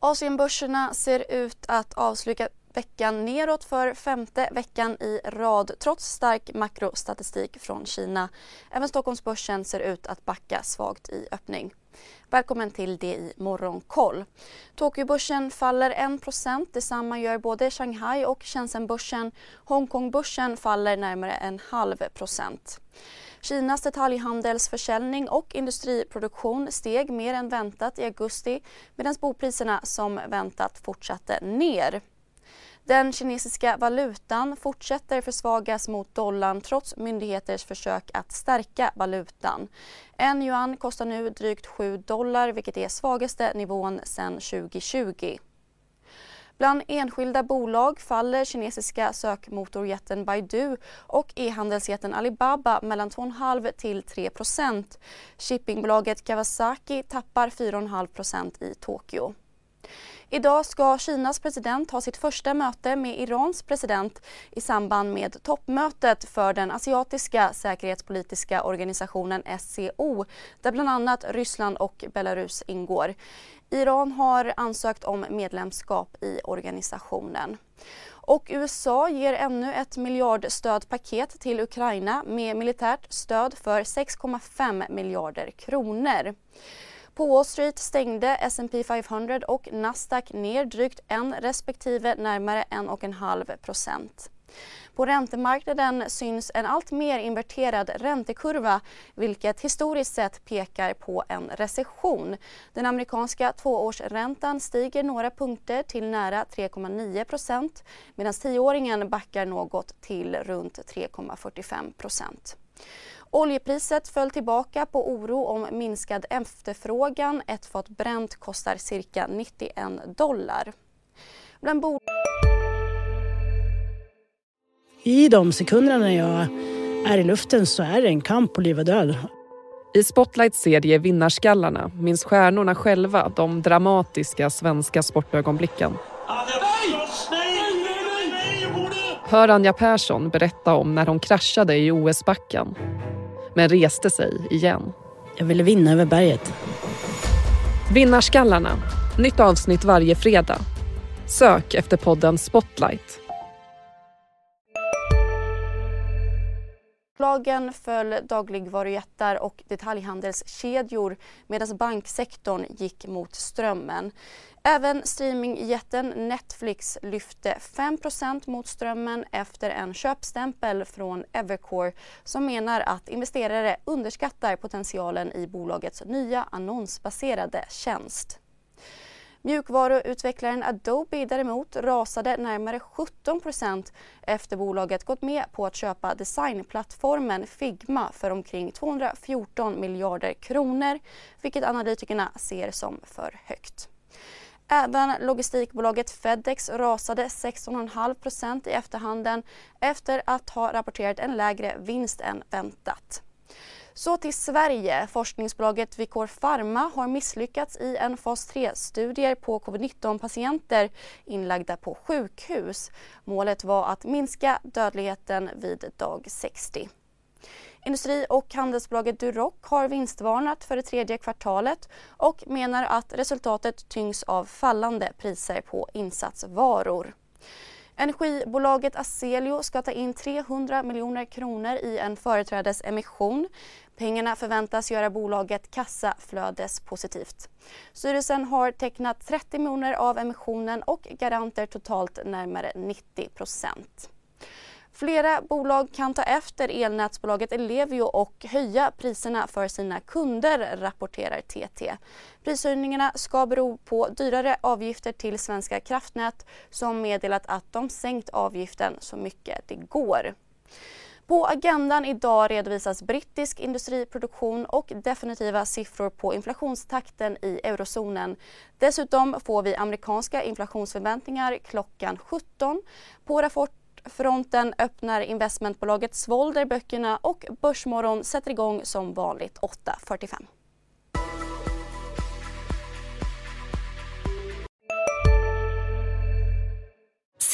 Asienbörserna ser ut att avsluta veckan neråt för femte veckan i rad trots stark makrostatistik från Kina. Även Stockholmsbörsen ser ut att backa svagt i öppning. Välkommen till det i Morgonkoll. Tokyobörsen faller 1% Detsamma gör både Shanghai och Shenzhenbörsen. Hongkongbörsen faller närmare en halv procent. Kinas detaljhandelsförsäljning och industriproduktion steg mer än väntat i augusti medan bopriserna som väntat fortsatte ner. Den kinesiska valutan fortsätter försvagas mot dollarn trots myndigheters försök att stärka valutan. En yuan kostar nu drygt 7 dollar vilket är svagaste nivån sedan 2020. Bland enskilda bolag faller kinesiska sökmotorjätten Baidu och e-handelsjätten Alibaba mellan 2,5 till 3% Shippingbolaget Kawasaki tappar 4,5% i Tokyo. Idag ska Kinas president ha sitt första möte med Irans president i samband med toppmötet för den asiatiska säkerhetspolitiska organisationen SCO där bland annat Ryssland och Belarus ingår. Iran har ansökt om medlemskap i organisationen. Och USA ger ännu ett miljardstödpaket till Ukraina med militärt stöd för 6,5 miljarder kronor. På Wall Street stängde S&P 500 och Nasdaq ner drygt en respektive närmare 1,5 procent. På räntemarknaden syns en allt mer inverterad räntekurva vilket historiskt sett pekar på en recession. Den amerikanska tvåårsräntan stiger några punkter till nära 3,9 medan tioåringen backar något till runt 3,45. Oljepriset föll tillbaka på oro om minskad efterfrågan. Ett fat bränt kostar cirka 91 dollar. Bland bol- I de sekunderna när jag är i luften så är det en kamp på liv och död. I Spotlights serie Vinnarskallarna minns stjärnorna själva de dramatiska svenska sportögonblicken. Hör Anja Persson berätta om när hon kraschade i OS-backen men reste sig igen. Jag ville vinna över berget. Vinnarskallarna. Nytt avsnitt varje fredag. Sök efter podden Spotlight. Lagen föll dagligvarujättar och detaljhandelskedjor medan banksektorn gick mot strömmen. Även streamingjätten Netflix lyfte 5% mot strömmen efter en köpstämpel från Evercore som menar att investerare underskattar potentialen i bolagets nya annonsbaserade tjänst. Mjukvaruutvecklaren Adobe däremot rasade närmare 17% efter bolaget gått med på att köpa designplattformen Figma för omkring 214 miljarder kronor vilket analytikerna ser som för högt. Även logistikbolaget Fedex rasade 16,5% i efterhanden efter att ha rapporterat en lägre vinst än väntat. Så till Sverige. Forskningsbolaget Vicor Pharma har misslyckats i en fas 3-studie på covid-19-patienter inlagda på sjukhus. Målet var att minska dödligheten vid dag 60. Industri och handelsbolaget Duroc har vinstvarnat för det tredje kvartalet och menar att resultatet tyngs av fallande priser på insatsvaror. Energibolaget Aselio ska ta in 300 miljoner kronor i en företrädesemission. Pengarna förväntas göra bolaget kassaflödespositivt. Styrelsen har tecknat 30 miljoner av emissionen och garanter totalt närmare 90 procent. Flera bolag kan ta efter elnätsbolaget Ellevio och höja priserna för sina kunder, rapporterar TT. Prishöjningarna ska bero på dyrare avgifter till Svenska kraftnät som meddelat att de sänkt avgiften så mycket det går. På agendan idag redovisas brittisk industriproduktion och definitiva siffror på inflationstakten i eurozonen. Dessutom får vi amerikanska inflationsförväntningar klockan 17. På rapport fronten öppnar investmentbolaget Svolder böckerna och Börsmorgon sätter igång som vanligt 8.45.